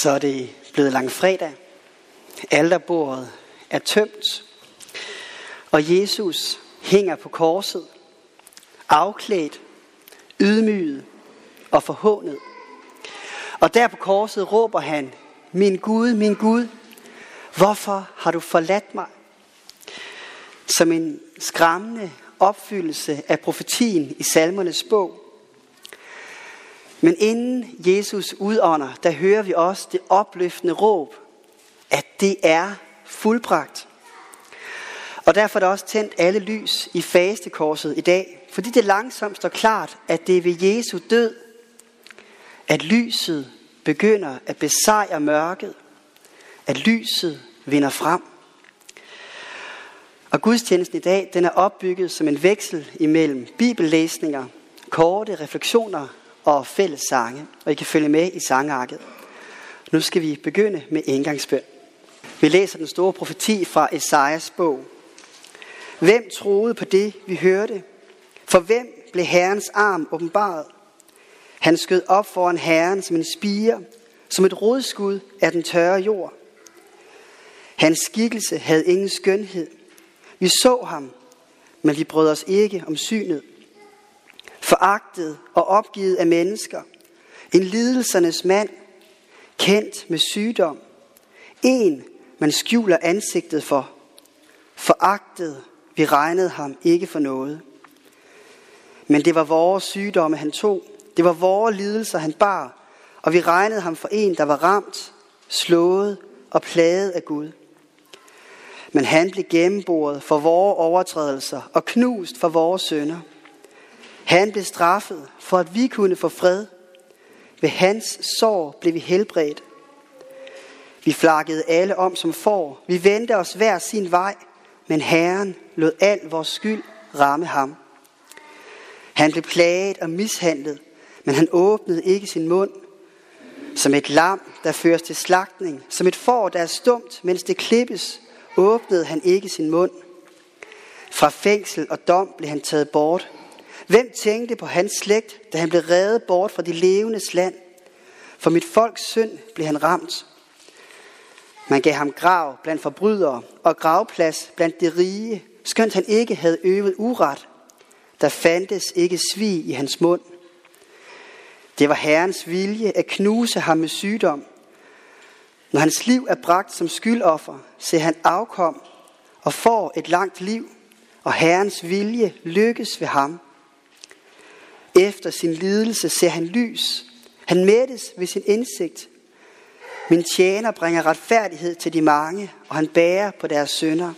Så er det blevet langfredag. Alterbordet er tømt. Og Jesus hænger på korset, afklædt, ydmyget og forhånet. Og der på korset råber han, min Gud, min Gud, hvorfor har du forladt mig? Som en skræmmende opfyldelse af profetien i salmernes bog. Men inden Jesus udånder, der hører vi også det opløftende råb, at det er fuldbragt. Og derfor er der også tændt alle lys i fastekorset i dag, fordi det langsomt står klart, at det er ved Jesu død, at lyset begynder at besejre mørket, at lyset vinder frem. Og gudstjenesten i dag, den er opbygget som en veksel imellem bibellæsninger, korte refleksioner og fælles sange. Og I kan følge med i sangarket. Nu skal vi begynde med indgangsbøn. Vi læser den store profeti fra Esajas bog. Hvem troede på det, vi hørte? For hvem blev Herrens arm åbenbaret? Han skød op foran Herren som en spire, som et rodskud af den tørre jord. Hans skikkelse havde ingen skønhed. Vi så ham, men vi brød os ikke om synet. Foragtet og opgivet af mennesker. En lidelsernes mand, kendt med sygdom. En, man skjuler ansigtet for. Foragtet, vi regnede ham ikke for noget. Men det var vores sygdomme, han tog. Det var vores lidelser, han bar. Og vi regnede ham for en, der var ramt, slået og plaget af Gud. Men han blev gennemboret for vores overtrædelser og knust for vores sønder. Han blev straffet for, at vi kunne få fred. Ved hans sår blev vi helbredt. Vi flakkede alle om som får. Vi vendte os hver sin vej, men Herren lod al vores skyld ramme ham. Han blev plaget og mishandlet, men han åbnede ikke sin mund. Som et lam, der føres til slagtning, som et får, der er stumt, mens det klippes, åbnede han ikke sin mund. Fra fængsel og dom blev han taget bort. Hvem tænkte på hans slægt, da han blev reddet bort fra de levendes land? For mit folks synd blev han ramt. Man gav ham grav blandt forbrydere og gravplads blandt de rige, skønt han ikke havde øvet uret. Der fandtes ikke svig i hans mund. Det var Herrens vilje at knuse ham med sygdom. Når hans liv er bragt som skyldoffer, ser han afkom og får et langt liv, og Herrens vilje lykkes ved ham. Efter sin lidelse ser han lys. Han mættes ved sin indsigt. Min tjener bringer retfærdighed til de mange, og han bærer på deres sønder.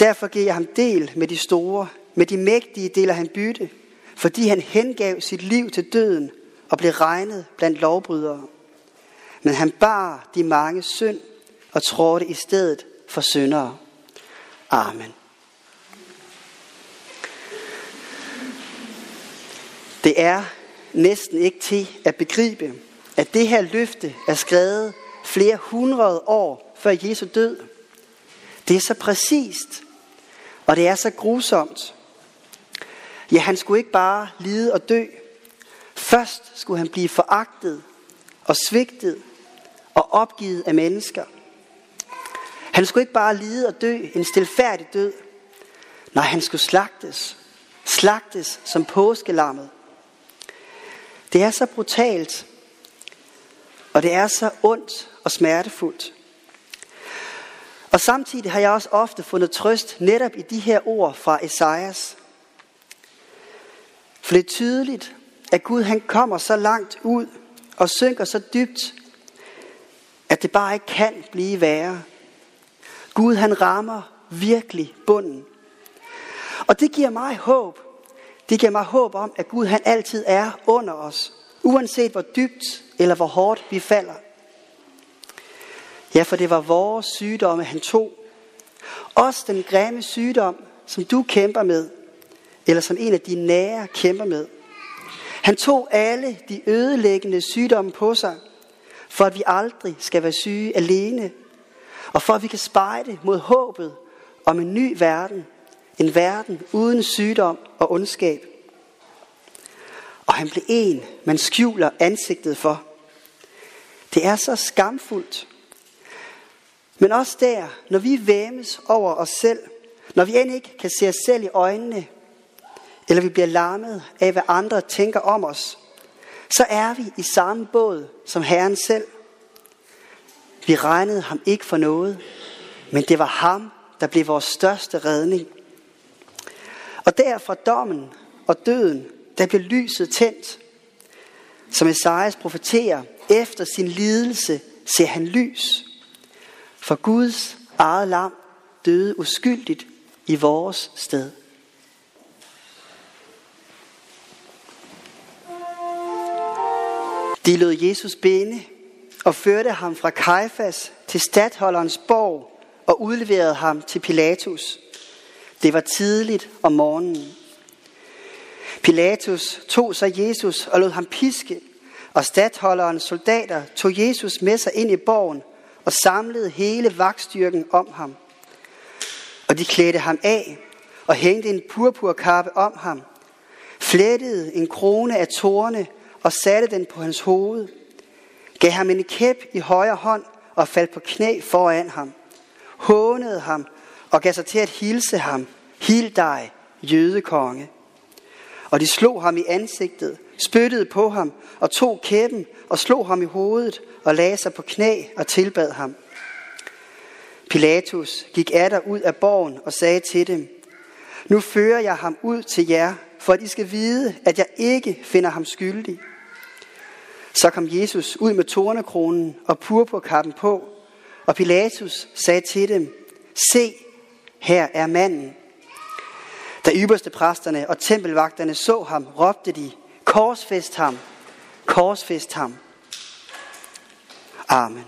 Derfor giver jeg ham del med de store, med de mægtige deler han bytte, fordi han hengav sit liv til døden og blev regnet blandt lovbrydere. Men han bar de mange synd og trådte i stedet for syndere. Amen. Det er næsten ikke til at begribe, at det her løfte er skrevet flere hundrede år før Jesu død. Det er så præcist, og det er så grusomt. Ja, han skulle ikke bare lide og dø. Først skulle han blive foragtet og svigtet og opgivet af mennesker. Han skulle ikke bare lide og dø en stilfærdig død. Nej, han skulle slagtes. Slagtes som påskelammet. Det er så brutalt, og det er så ondt og smertefuldt. Og samtidig har jeg også ofte fundet trøst netop i de her ord fra Esajas. For det er tydeligt, at Gud han kommer så langt ud og synker så dybt, at det bare ikke kan blive værre. Gud han rammer virkelig bunden. Og det giver mig håb. Det giver mig håb om, at Gud han altid er under os, uanset hvor dybt eller hvor hårdt vi falder. Ja, for det var vores sygdomme, han tog. Også den grimme sygdom, som du kæmper med, eller som en af dine nære kæmper med. Han tog alle de ødelæggende sygdomme på sig, for at vi aldrig skal være syge alene, og for at vi kan spejde mod håbet om en ny verden, en verden uden sygdom og ondskab. Og han blev en, man skjuler ansigtet for. Det er så skamfuldt. Men også der, når vi væmes over os selv, når vi end ikke kan se os selv i øjnene, eller vi bliver larmet af, hvad andre tænker om os, så er vi i samme båd som Herren selv. Vi regnede ham ikke for noget, men det var ham, der blev vores største redning. Og der fra dommen og døden, der blev lyset tændt. Som Esajas profeterer, efter sin lidelse ser han lys. For Guds eget lam døde uskyldigt i vores sted. De lod Jesus binde og førte ham fra Kajfas til stadholderens borg og udleverede ham til Pilatus. Det var tidligt om morgenen. Pilatus tog så Jesus og lod ham piske, og stadholderens soldater tog Jesus med sig ind i borgen og samlede hele vagtstyrken om ham. Og de klædte ham af og hængte en purpurkappe om ham, flettede en krone af tårne og satte den på hans hoved, gav ham en kæp i højre hånd og faldt på knæ foran ham, hånede ham og gav sig til at hilse ham, Hil dig, jødekonge. Og de slog ham i ansigtet, spyttede på ham og tog kæppen og slog ham i hovedet og lagde sig på knæ og tilbad ham. Pilatus gik atter ud af borgen og sagde til dem, Nu fører jeg ham ud til jer, for at I skal vide, at jeg ikke finder ham skyldig. Så kom Jesus ud med tornekronen og purpurkappen på, og Pilatus sagde til dem, Se, her er manden. Da ypperste præsterne og tempelvagterne så ham, råbte de, korsfest ham, korsfest ham. Amen.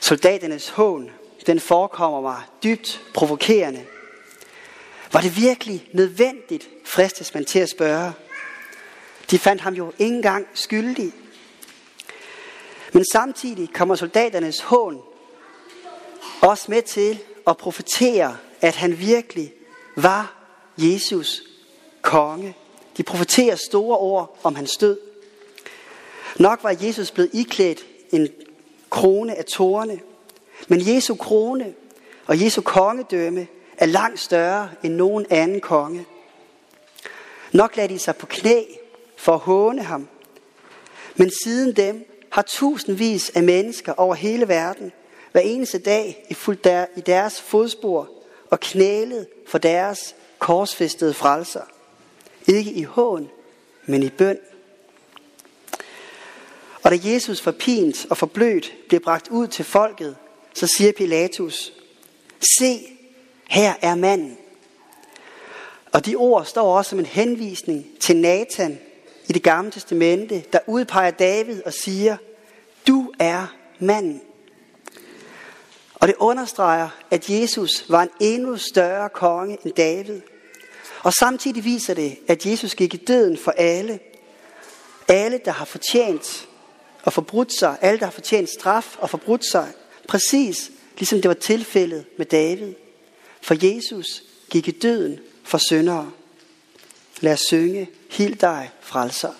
Soldaternes hån, den forekommer mig dybt provokerende. Var det virkelig nødvendigt, fristes man til at spørge. De fandt ham jo ikke engang skyldig. Men samtidig kommer soldaternes hån også med til at profetere, at han virkelig var Jesus konge. De profeterer store ord om hans død. Nok var Jesus blevet iklædt en krone af tårne, men Jesu krone og Jesu kongedømme er langt større end nogen anden konge. Nok lagde de sig på knæ for at håne ham. Men siden dem har tusindvis af mennesker over hele verden hver eneste dag i, fuld der, i deres fodspor og knælet for deres korsfæstede frelser. Ikke i hån, men i bøn. Og da Jesus forpint og forblødt bliver bragt ud til folket, så siger Pilatus, se, her er manden. Og de ord står også som en henvisning til Nathan i det gamle testamente, der udpeger David og siger, du er manden. Og det understreger, at Jesus var en endnu større konge end David. Og samtidig viser det, at Jesus gik i døden for alle. Alle, der har fortjent og forbrudt sig. Alle, der har fortjent straf og forbrudt sig. Præcis ligesom det var tilfældet med David. For Jesus gik i døden for syndere. Lad os synge, Hil dig, frelser.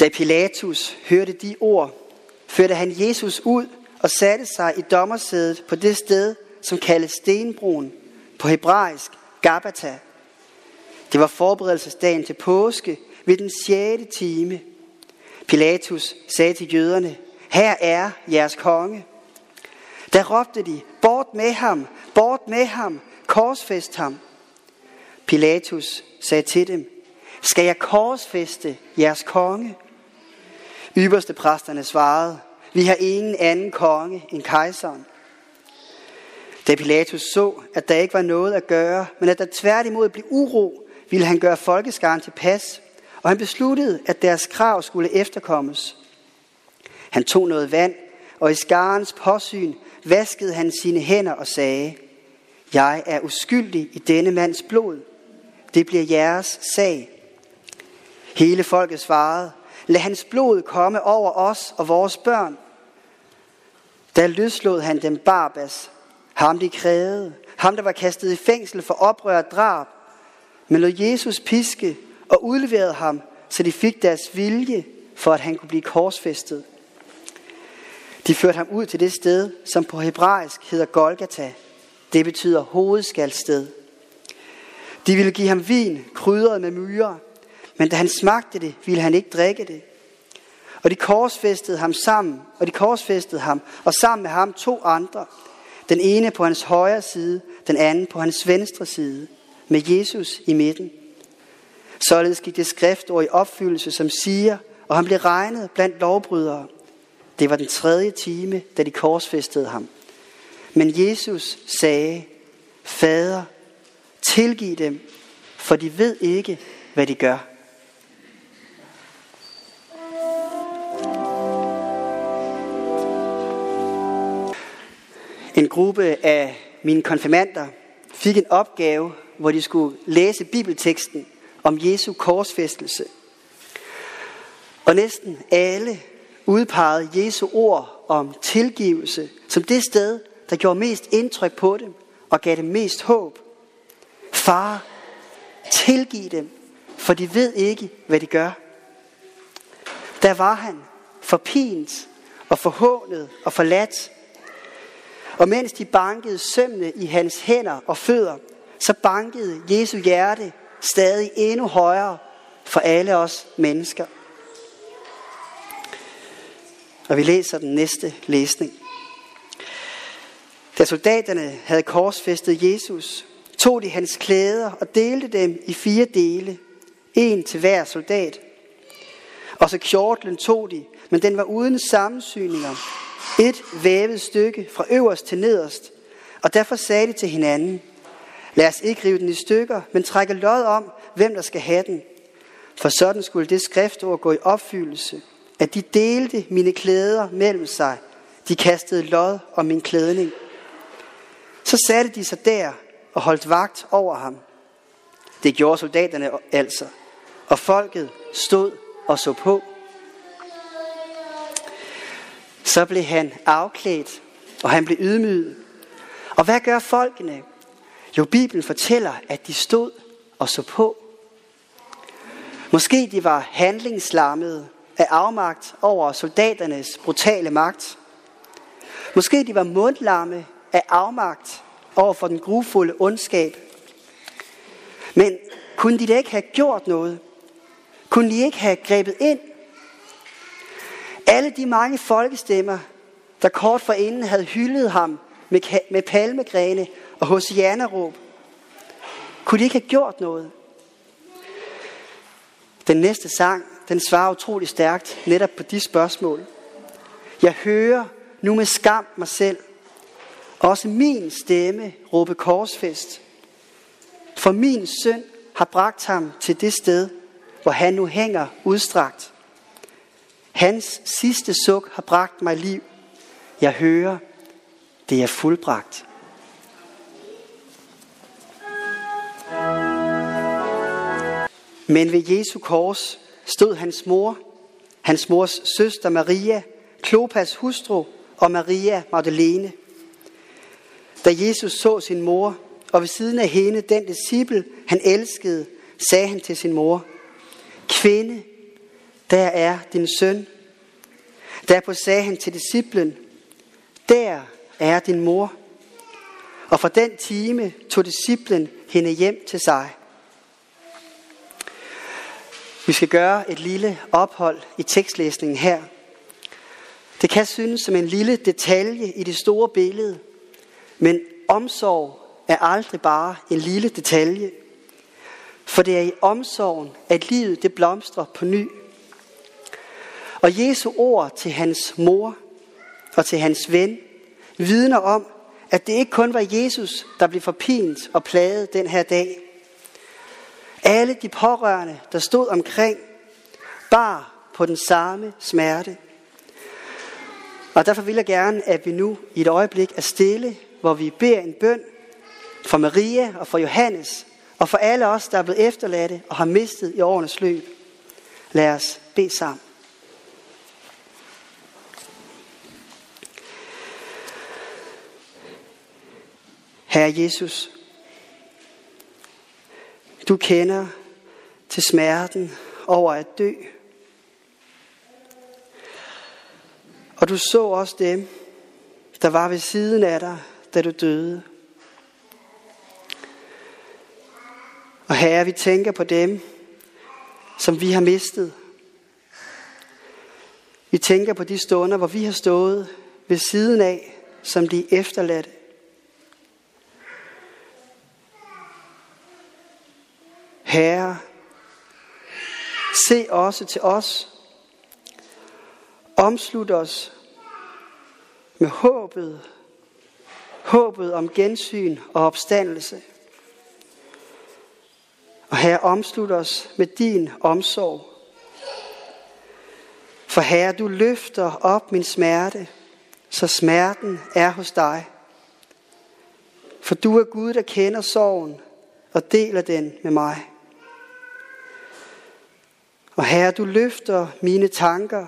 Da Pilatus hørte de ord, førte han Jesus ud og satte sig i dommersædet på det sted, som kaldes Stenbroen, på hebraisk Gabata. Det var forberedelsesdagen til påske ved den 6. time. Pilatus sagde til jøderne, her er jeres konge. Der råbte de, bort med ham, bort med ham, korsfest ham. Pilatus sagde til dem, skal jeg korsfeste jeres konge? Ypperste præsterne svarede, vi har ingen anden konge end kejseren. Da Pilatus så, at der ikke var noget at gøre, men at der tværtimod blev uro, ville han gøre folkeskaren til pas, og han besluttede, at deres krav skulle efterkommes. Han tog noget vand, og i skarens påsyn vaskede han sine hænder og sagde, Jeg er uskyldig i denne mands blod. Det bliver jeres sag. Hele folket svarede, Lad hans blod komme over os og vores børn. Da løslod han dem Barbas, ham de krævede, ham der var kastet i fængsel for oprør og drab, men lod Jesus piske og udleverede ham, så de fik deres vilje for, at han kunne blive korsfæstet. De førte ham ud til det sted, som på hebraisk hedder Golgata. Det betyder hovedskalsted. De ville give ham vin, krydret med myrer, men da han smagte det, ville han ikke drikke det. Og de korsfæstede ham sammen, og de korsfæstede ham, og sammen med ham to andre. Den ene på hans højre side, den anden på hans venstre side, med Jesus i midten. Således gik det skriftord i opfyldelse, som siger, og han blev regnet blandt lovbrydere. Det var den tredje time, da de korsfæstede ham. Men Jesus sagde, Fader, tilgiv dem, for de ved ikke, hvad de gør. En gruppe af mine konfirmander fik en opgave, hvor de skulle læse bibelteksten om Jesu korsfæstelse. Og næsten alle udpegede Jesu ord om tilgivelse som det sted, der gjorde mest indtryk på dem og gav dem mest håb. Far, tilgiv dem, for de ved ikke, hvad de gør. Der var han, forpint og forhånet og forladt. Og mens de bankede sømne i hans hænder og fødder, så bankede Jesu hjerte stadig endnu højere for alle os mennesker. Og vi læser den næste læsning. Da soldaterne havde korsfæstet Jesus, tog de hans klæder og delte dem i fire dele, en til hver soldat. Og så kjortlen tog de, men den var uden sammensyninger. Et vævet stykke fra øverst til nederst. Og derfor sagde de til hinanden, lad os ikke rive den i stykker, men trække lod om, hvem der skal have den. For sådan skulle det skriftord gå i opfyldelse, at de delte mine klæder mellem sig. De kastede lod om min klædning. Så satte de sig der og holdt vagt over ham. Det gjorde soldaterne altså, og folket stod og så på. Så blev han afklædt, og han blev ydmyget. Og hvad gør folkene? Jo, Bibelen fortæller, at de stod og så på. Måske de var handlingslammede af afmagt over soldaternes brutale magt. Måske de var mundlamme af afmagt over for den grufulde ondskab. Men kunne de da ikke have gjort noget? Kunne de ikke have grebet ind? Alle de mange folkestemmer, der kort forinden havde hyldet ham med, med palmegrene og hosianeråb, kunne de ikke have gjort noget? Den næste sang, den svarer utrolig stærkt netop på de spørgsmål. Jeg hører nu med skam mig selv, også min stemme råbe korsfest. For min søn har bragt ham til det sted, hvor han nu hænger udstrakt. Hans sidste suk har bragt mig liv. Jeg hører, det er fuldbragt. Men ved Jesu kors stod hans mor, hans mors søster Maria, Klopas hustru og Maria Magdalene. Da Jesus så sin mor, og ved siden af hende den disciple, han elskede, sagde han til sin mor, Kvinde, der er din søn. Derpå sagde han til disciplen, der er din mor. Og fra den time tog disciplen hende hjem til sig. Vi skal gøre et lille ophold i tekstlæsningen her. Det kan synes som en lille detalje i det store billede, men omsorg er aldrig bare en lille detalje. For det er i omsorgen, at livet det blomstrer på ny. Og Jesu ord til hans mor og til hans ven vidner om, at det ikke kun var Jesus, der blev forpint og plaget den her dag. Alle de pårørende, der stod omkring, bar på den samme smerte. Og derfor vil jeg gerne, at vi nu i et øjeblik er stille, hvor vi beder en bøn for Maria og for Johannes, og for alle os, der er blevet efterladte og har mistet i årenes løb. Lad os bede sammen. Herre Jesus, du kender til smerten over at dø. Og du så også dem, der var ved siden af dig, da du døde. Og herre, vi tænker på dem, som vi har mistet. Vi tænker på de stunder, hvor vi har stået ved siden af, som de efterladte. Herre, se også til os. Omslut os med håbet, håbet om gensyn og opstandelse. Og Herre, omslut os med din omsorg. For Herre, du løfter op min smerte, så smerten er hos dig. For du er Gud, der kender sorgen og deler den med mig. Og Herre, du løfter mine tanker,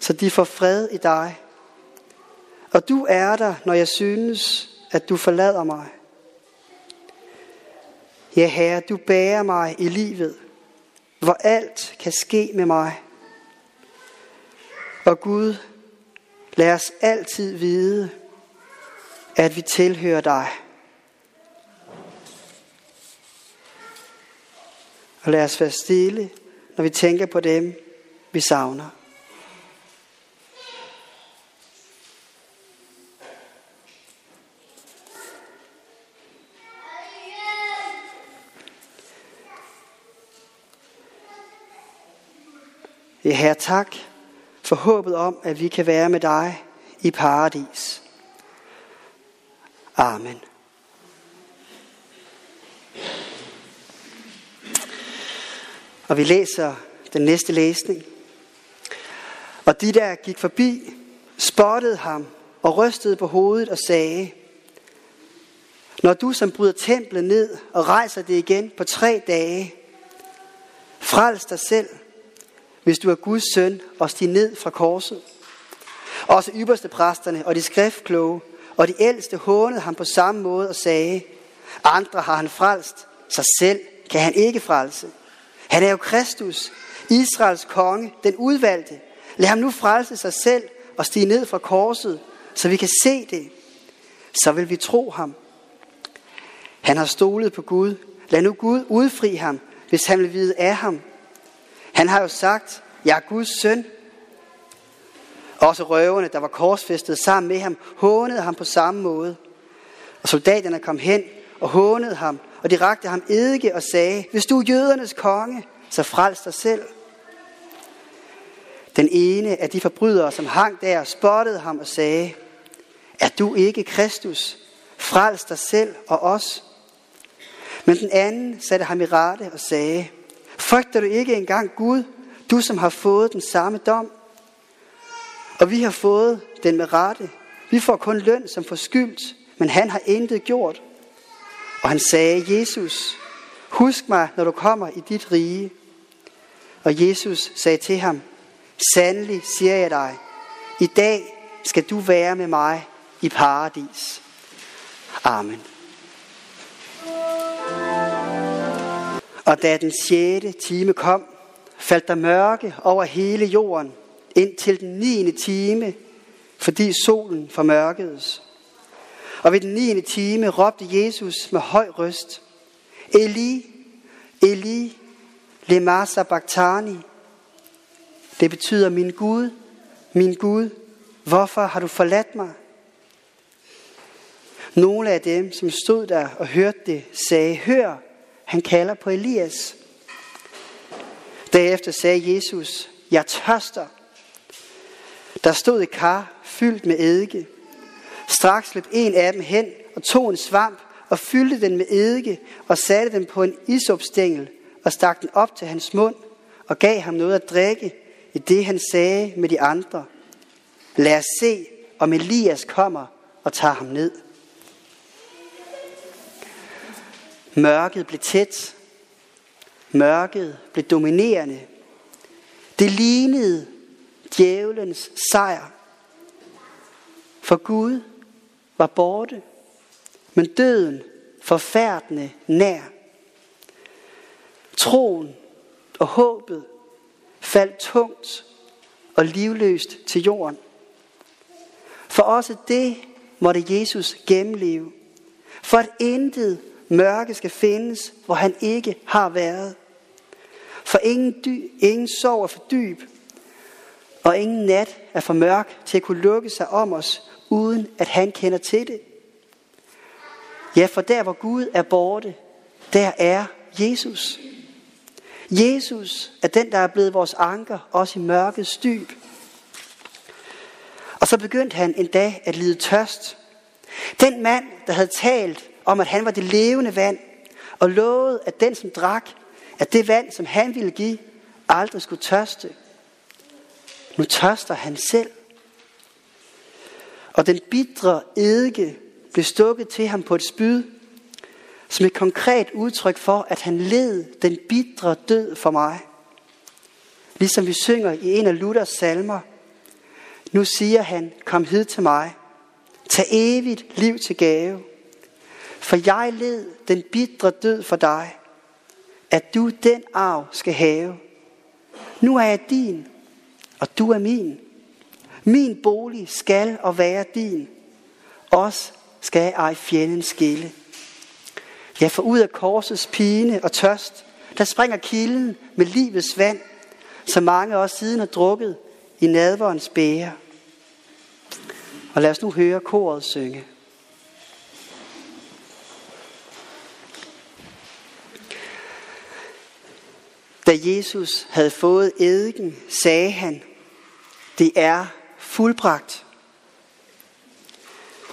så de får fred i dig. Og du er der, når jeg synes, at du forlader mig. Ja, Herre, du bærer mig i livet, hvor alt kan ske med mig. Og Gud, lad os altid vide, at vi tilhører dig. Og lad os være stille, når vi tænker på dem, vi savner. Ja, Herre, tak for håbet om, at vi kan være med dig i paradis. Amen. Og vi læser den næste læsning. Og de der gik forbi, spottede ham og rystede på hovedet og sagde, Når du som bryder templet ned og rejser det igen på tre dage, frels dig selv hvis du er Guds søn, og stig ned fra korset. Også ypperste præsterne og de skriftkloge og de ældste hånede ham på samme måde og sagde, andre har han frelst, sig selv kan han ikke frelse. Han er jo Kristus, Israels konge, den udvalgte. Lad ham nu frelse sig selv og stige ned fra korset, så vi kan se det. Så vil vi tro ham. Han har stolet på Gud. Lad nu Gud udfri ham, hvis han vil vide af ham. Han har jo sagt, jeg er Guds søn. Også røverne, der var korsfæstet sammen med ham, hånede ham på samme måde. Og soldaterne kom hen og hånede ham, og de rakte ham eddike og sagde, hvis du er jødernes konge, så frels dig selv. Den ene af de forbrydere, som hang der, spottede ham og sagde, er du ikke Kristus? Frels dig selv og os. Men den anden satte ham i rette og sagde, Frygter du ikke engang Gud, du som har fået den samme dom? Og vi har fået den med rette. Vi får kun løn som forskyldt, men han har intet gjort. Og han sagde, Jesus, husk mig, når du kommer i dit rige. Og Jesus sagde til ham, sandelig siger jeg dig, i dag skal du være med mig i paradis. Amen. Og da den sjette time kom, faldt der mørke over hele jorden indtil den niende time, fordi solen formørkedes. Og ved den 9. time råbte Jesus med høj røst, Eli, Eli, lema sabachthani. Det betyder, min Gud, min Gud, hvorfor har du forladt mig? Nogle af dem, som stod der og hørte det, sagde, hør, han kalder på Elias. Derefter sagde Jesus, jeg tørster. Der stod et kar fyldt med eddike. Straks løb en af dem hen og tog en svamp og fyldte den med eddike og satte den på en isopstængel og stak den op til hans mund og gav ham noget at drikke i det han sagde med de andre. Lad os se, om Elias kommer og tager ham ned. Mørket blev tæt. Mørket blev dominerende. Det lignede djævelens sejr. For Gud var borte, men døden forfærdende nær. Troen og håbet faldt tungt og livløst til jorden. For også det måtte Jesus gennemleve, for at intet mørke skal findes, hvor han ikke har været. For ingen, dy, ingen sorg er for dyb, og ingen nat er for mørk til at kunne lukke sig om os, uden at han kender til det. Ja, for der hvor Gud er borte, der er Jesus. Jesus er den, der er blevet vores anker, også i mørkets dyb. Og så begyndte han en dag at lide tørst. Den mand, der havde talt om, at han var det levende vand, og lovede, at den, som drak at det vand, som han ville give, aldrig skulle tørste. Nu tørster han selv. Og den bitre eddike blev stukket til ham på et spyd, som et konkret udtryk for, at han led den bitre død for mig. Ligesom vi synger i en af Luthers salmer. Nu siger han, kom hid til mig. Tag evigt liv til gave. For jeg led den bitre død for dig, at du den arv skal have. Nu er jeg din, og du er min. Min bolig skal og være din. Os skal ej fjenden skille. Ja, for ud af korsets pine og tørst, der springer kilden med livets vand, som mange også siden har drukket i nadverens bære. Og lad os nu høre koret synge. Da Jesus havde fået eddiken, sagde han, det er fuldbragt.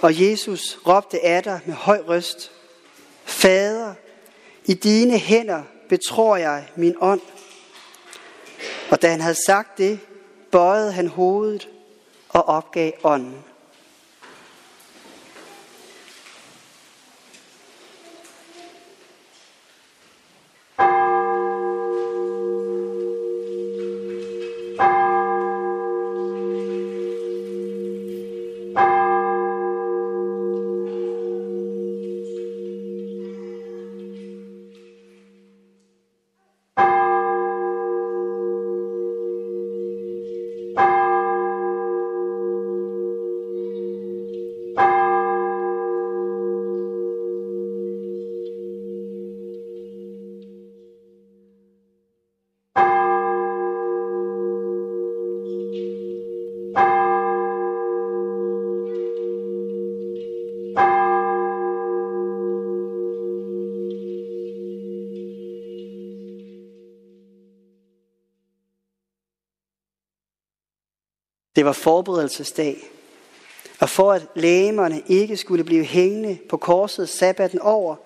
Og Jesus råbte af dig med høj røst, Fader, i dine hænder betror jeg min ånd. Og da han havde sagt det, bøjede han hovedet og opgav ånden. Det var forberedelsesdag. Og for at lægemerne ikke skulle blive hængende på korset sabbaten over,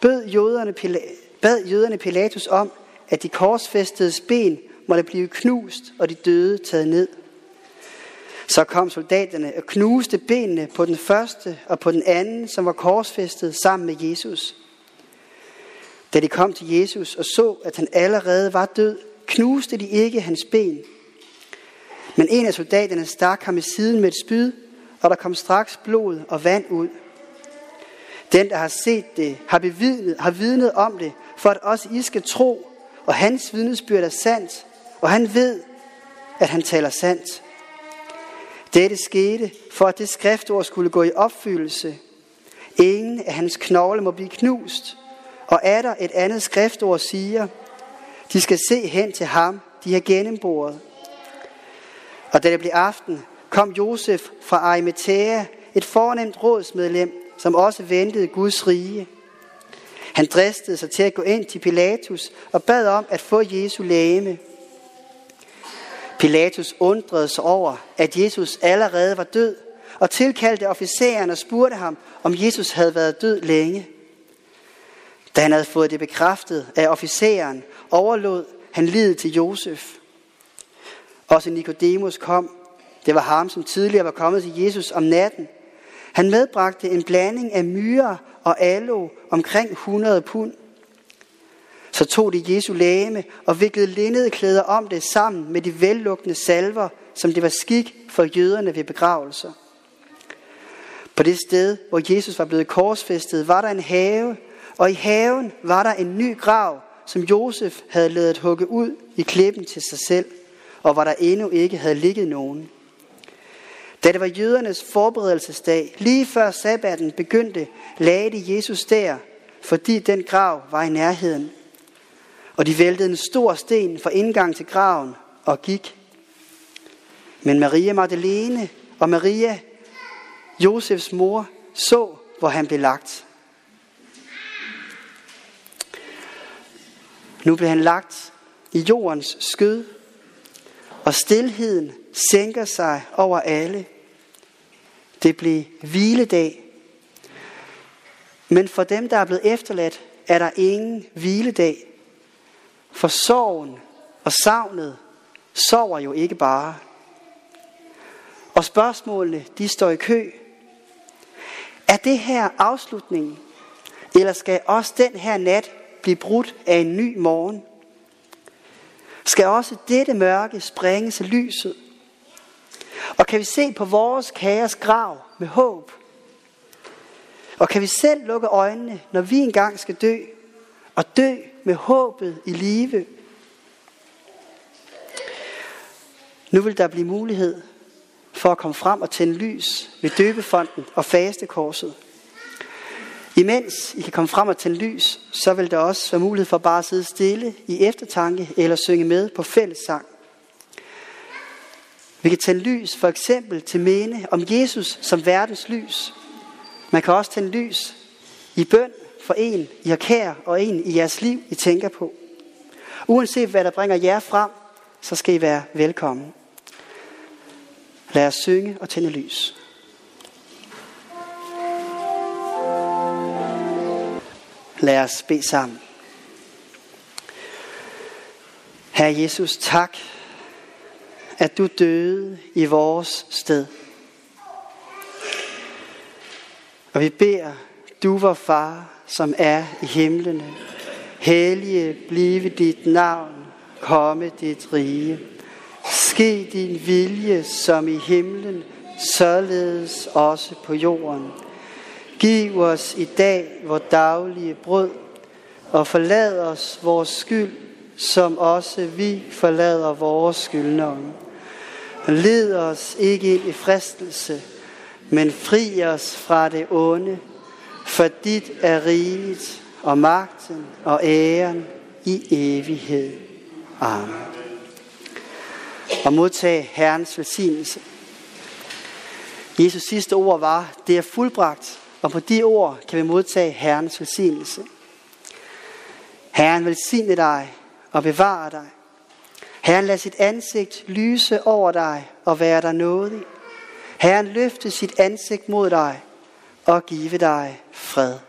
bød jøderne, bad jøderne Pilatus om, at de korsfæstede ben måtte blive knust og de døde taget ned. Så kom soldaterne og knuste benene på den første og på den anden, som var korsfæstet sammen med Jesus. Da de kom til Jesus og så, at han allerede var død, knuste de ikke hans ben, men en af soldaterne stak ham i siden med et spyd, og der kom straks blod og vand ud. Den, der har set det, har, bevidnet, har vidnet om det, for at også I skal tro, og hans vidnesbyrd er sandt, og han ved, at han taler sandt. Dette skete, for at det skriftord skulle gå i opfyldelse. Ingen af hans knogle må blive knust, og er der et andet skriftord siger, de skal se hen til ham, de har gennemboret. Og da det blev aften, kom Josef fra Arimathea, et fornemt rådsmedlem, som også ventede Guds rige. Han dristede sig til at gå ind til Pilatus og bad om at få Jesu lægeme. Pilatus undrede sig over, at Jesus allerede var død, og tilkaldte officeren og spurgte ham, om Jesus havde været død længe. Da han havde fået det bekræftet af officeren, overlod han livet til Josef. Også Nikodemus kom. Det var ham, som tidligere var kommet til Jesus om natten. Han medbragte en blanding af myrer og alo omkring 100 pund. Så tog de Jesu lægeme og viklede linnede klæder om det sammen med de vellugtende salver, som det var skik for jøderne ved begravelser. På det sted, hvor Jesus var blevet korsfæstet, var der en have, og i haven var der en ny grav, som Josef havde lavet hugge ud i klippen til sig selv, og hvor der endnu ikke havde ligget nogen. Da det var jødernes forberedelsesdag, lige før sabbaten begyndte, lagde de Jesus der, fordi den grav var i nærheden. Og de væltede en stor sten for indgang til graven og gik. Men Maria Magdalene og Maria, Josefs mor, så, hvor han blev lagt. Nu blev han lagt i jordens skød, og stilheden sænker sig over alle. Det blev hviledag. Men for dem, der er blevet efterladt, er der ingen hviledag. For sorgen og savnet sover jo ikke bare. Og spørgsmålene, de står i kø. Er det her afslutningen? Eller skal også den her nat blive brudt af en ny morgen? Skal også dette mørke springe af lyset? Og kan vi se på vores kaos grav med håb? Og kan vi selv lukke øjnene, når vi engang skal dø, og dø med håbet i live? Nu vil der blive mulighed for at komme frem og tænde lys ved døbefonden og fastekorset. Imens I kan komme frem og tænde lys, så vil der også være mulighed for bare at sidde stille i eftertanke eller synge med på fællessang. Vi kan tænde lys for eksempel til mene om Jesus som verdens lys. Man kan også tænde lys i bøn for en, I har kær, og en i jeres liv, I tænker på. Uanset hvad der bringer jer frem, så skal I være velkommen. Lad os synge og tænde lys. Lad os bede sammen. Herre Jesus, tak, at du døde i vores sted. Og vi beder, du var far, som er i himlene. Hellige blive dit navn, komme dit rige. Ske din vilje som i himlen, således også på jorden. Giv os i dag vores daglige brød, og forlad os vores skyld, som også vi forlader vores skyldnere. Led os ikke ind i fristelse, men fri os fra det onde, for dit er riget og magten og æren i evighed. Amen. Og modtage Herrens velsignelse. Jesus sidste ord var, det er fuldbragt, og på de ord kan vi modtage Herrens velsignelse. Herren velsigne dig og bevare dig. Herren lad sit ansigt lyse over dig og være dig nådig. Herren løfte sit ansigt mod dig og give dig fred.